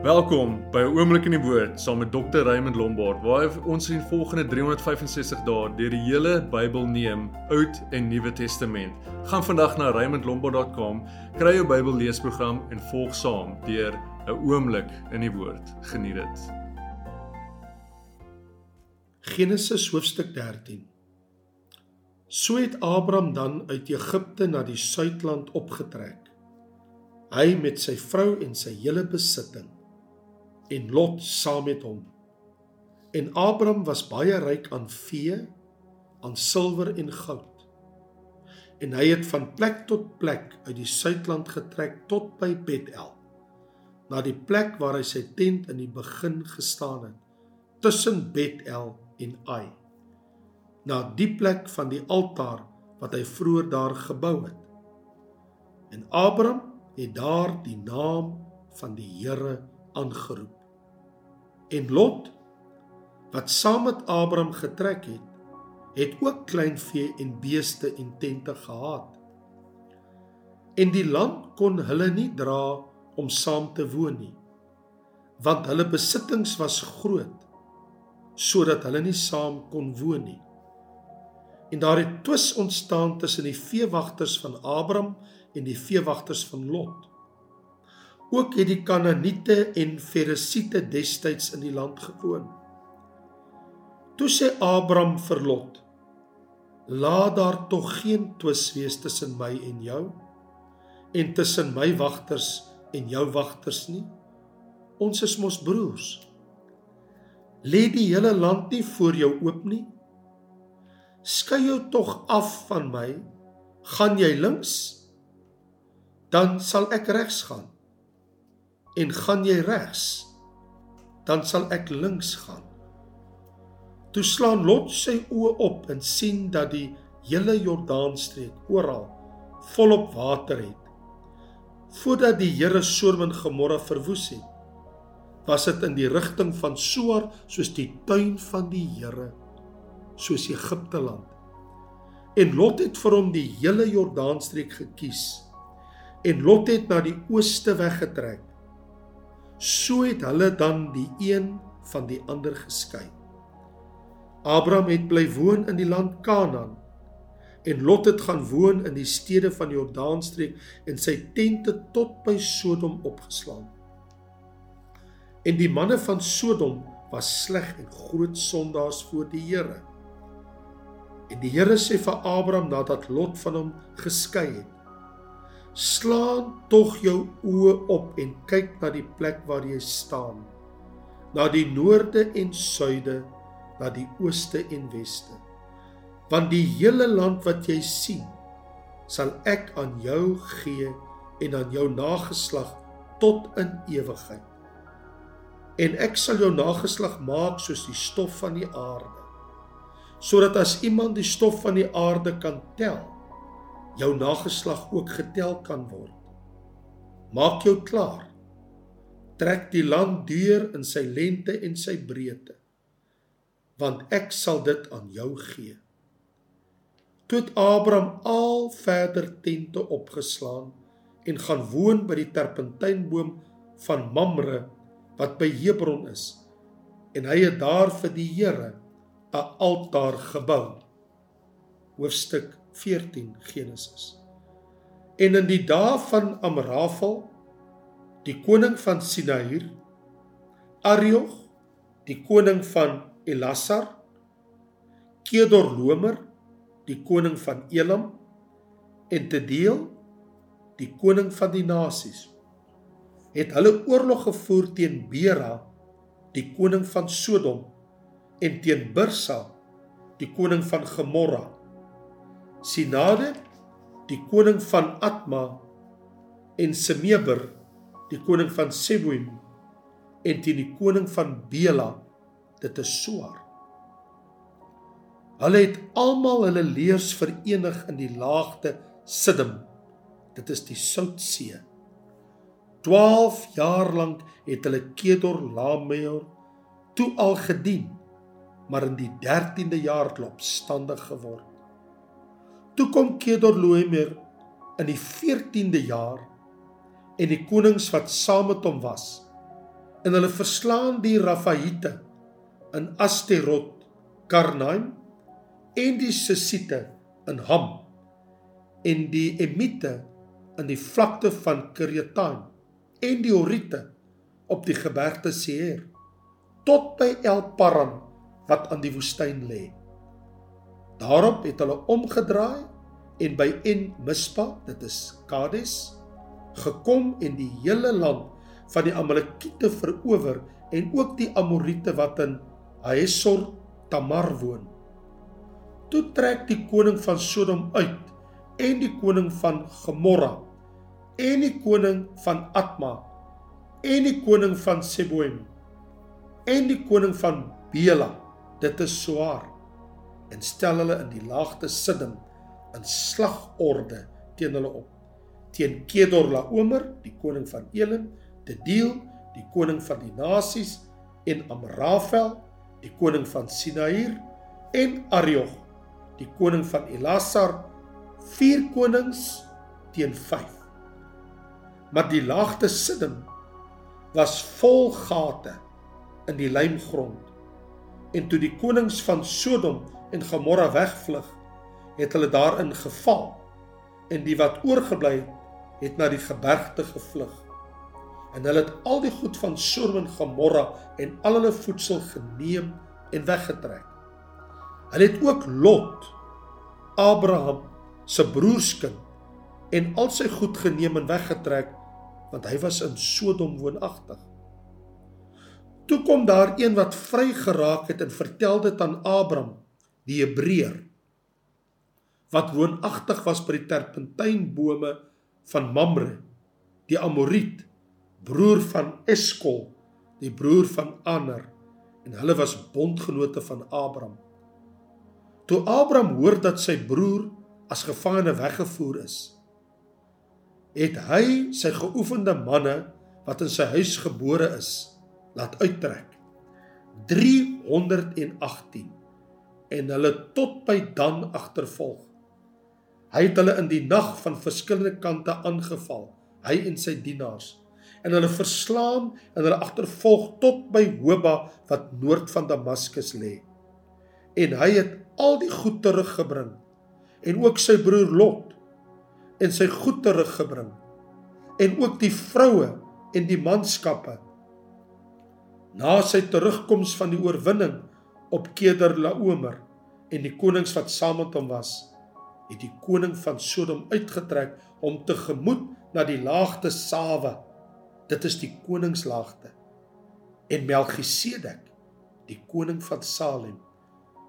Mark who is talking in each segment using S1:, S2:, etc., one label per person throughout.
S1: Welkom by 'n oomblik in die woord saam met Dr. Raymond Lombard waar ons in volgende 365 dae deur die hele Bybel neem, Oud en Nuwe Testament. Gaan vandag na raymondlombard.com, kry jou Bybel leesprogram en volg saam deur 'n oomblik in die woord. Geniet dit.
S2: Genesis hoofstuk 13. So het Abraham dan uit Egipte na die suidland opgetrek. Hy met sy vrou en sy hele besitting en Lot saam met hom. En Abraham was baie ryk aan vee, aan silwer en goud. En hy het van plek tot plek uit die suidland getrek tot by Bethel, na die plek waar hy sy tent in die begin gestaan het, tussen Bethel en Ai. Na die plek van die altaar wat hy vroeër daar gebou het. En Abraham het daar die naam van die Here aangeroep en Lot wat saam met Abraham getrek het, het ook kleinvee en beeste en tente gehad. En die land kon hulle nie dra om saam te woon nie, want hulle besittings was groot sodat hulle nie saam kon woon nie. En daar het twis ontstaan tussen die veewagters van Abraham en die veewagters van Lot. Ook het die Kanaaniete en Ferisiete destyds in die land gewoon. Toe sê Abraham vir Lot: Laat daar tog geen twis wees tussen my en jou en tussen my wagters en jou wagters nie. Ons is mos broers. Lê die hele land nie voor jou oop nie? Skei jou tog af van my. Gaan jy links? Dan sal ek regs gaan en gaan jy regs dan sal ek links gaan. Toe slaan lot sy oë op en sien dat die hele jordaanstreek oral volop water het. Voordat die Here Sodom en Gomorra verwoes het was dit in die rigting van Soar soos die tuin van die Here soos Egipte land. En lot het vir hom die hele jordaanstreek gekies en lot het na die ooste weggetrek so het hulle dan die een van die ander geskei. Abraham het bly woon in die land Kanaan en Lot het gaan woon in die stede van die Jordaanstreek en sy tente tot by Sodom opgeslaan. En die manne van Sodom was sleg en groot sondaars voor die Here. En die Here sê vir Abraham nadat Lot van hom geskei het: Slaan tog jou oë op en kyk na die plek waar jy staan. Na die noorde en suide, na die ooste en weste. Want die hele land wat jy sien, sal ek aan jou gee en aan jou nageslag tot in ewigheid. En ek sal jou nageslag maak soos die stof van die aarde, sodat as iemand die stof van die aarde kan tel, jou nageslag ook getel kan word. Maak jou klaar. Trek die land deur in sy lengte en sy breedte, want ek sal dit aan jou gee. Toe het Abraham al verder tente opgeslaan en gaan woon by die terpentynboom van Mamre wat by Hebron is en hy het daar vir die Here 'n altaar gebou. Hoofstuk 14 Genesis. En in die dae van Amrafel, die koning van Sinair, Ariog, die koning van Elasar, Kedorlomer, die koning van Elam en Tedeel, die koning van die nasies, het hulle oorlog gevoer teen Bera, die koning van Sodom en teen Birsa, die koning van Gomorra Sinade die koning van Atma en Semeber die koning van Seboim en teen die koning van Bela dit is Soar Hulle het almal hulle leers verenig in die laagte Siddim dit is die Soutsee. 12 jaar lank het hulle Kedor Lameor toe al gedien maar in die 13de jaar het hulle opstandig geword Toe kom Kedorlaomer in die 14de jaar en die konings wat saam met hom was en hulle verslaan die Rafaite in Asterot Karnaim en die Sisite in Ham en die Emite in die vlakte van Kiriataim en die Horite op die gebergte Seir tot by El Paran wat aan die woestyn lê. Daarop het hulle omgedraai en by En Mispa, dit is Kades, gekom en die hele land van die Amalekiete verower en ook die Amorite wat in Haesor Tamar woon. Toe trek die koning van Sodom uit en die koning van Gomorra en die koning van Atma en die koning van Seboim en die koning van Bela dit is Soar en stel hulle in die laagte Siddim in slagorde teen hulle op. Teen Kedorlaomer die koning van Elim te deel die koning van die nasies en Amrafel die koning van Sinair en Ariog die koning van Elasar vier konings teen 5 maar die laagte Siddim was vol gate in die lijmgrond en toe die konings van Sodom en Gomorra wegvlug het hulle daarin geval en die wat oorgebly het het na die gebergte gevlug en hulle het al die goed van Sodom en Gomorra en al hulle voedsel geneem en weggetrek. Hulle het ook Lot, Abraham se broerskind en al sy goed geneem en weggetrek want hy was in Sodom woonagtig. Toe kom daar een wat vry geraak het en vertel dit aan Abraham, die Hebreër, wat woonagtig was by die terpentynbome van Mamre, die Amoriet, broer van Eskol, die broer van Aner, en hulle was bondgenote van Abraham. Toe Abraham hoor dat sy broer as gevangene weggevoer is, het hy sy geoefende manne wat in sy huis gebore is, laat uittrek. 318 en hulle tot by Dan agtervolg. Hy het hulle in die nag van verskillende kante aangeval, hy en sy dienaars, en hulle verslaan en hulle agtervolg tot by Hoba wat noord van Damaskus lê. En hy het al die goed teruggebring en ook sy broer Lot en sy goed teruggebring en ook die vroue en die manskappe. Na sy terugkoms van die oorwinning op Kederlaomer en die konings wat saam met hom was, het die koning van Sodom uitgetrek om te gemoed na die laagte Sawe. Dit is die koningslaagte. En Melchisedek, die koning van Salem,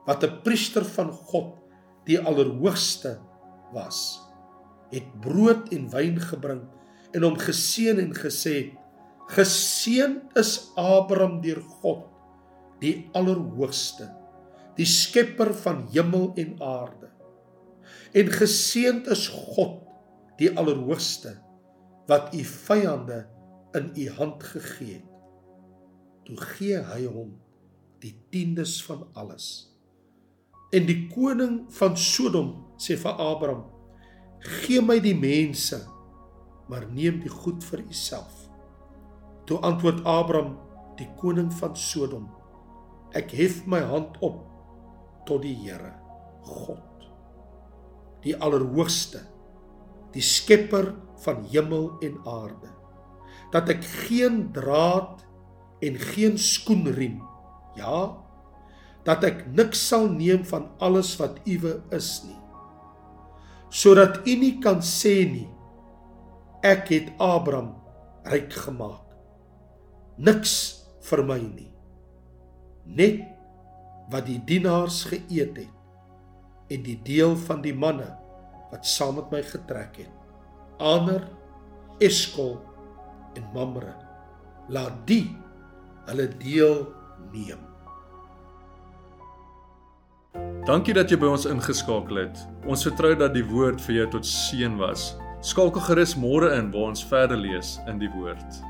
S2: wat 'n priester van God, die Allerhoogste was, het brood en wyn gebring en hom geseën en gesê: Geseënd is Abraham deur God, die Allerhoogste, die skepper van hemel en aarde. En geseënd is God, die Allerhoogste, wat u vyande in u hand gegee het. Toe gee hy hom die tiendes van alles. En die koning van Sodom sê vir Abraham: "Gee my die mense, maar neem die goed vir uself." Toe antwoord Abraham, die koning van Sodom: "Ek hef my hand op tot die Here, God, die Allerhoogste, die skepper van hemel en aarde, dat ek geen draad en geen skoenriem, ja, dat ek niks sal neem van alles wat uwe is nie, sodat u nie kan sê nie ek het Abraham ryk gemaak. Niks vir my nie. Net wat die dienaars geëet het en die deel van die manne wat saam met my getrek het. Aner, Eskol en Mamre. Laat die hulle deel neem.
S1: Dankie dat jy by ons ingeskakel het. Ons vertrou dat die woord vir jou tot seën was. Skakel gerus môre in waar ons verder lees in die woord.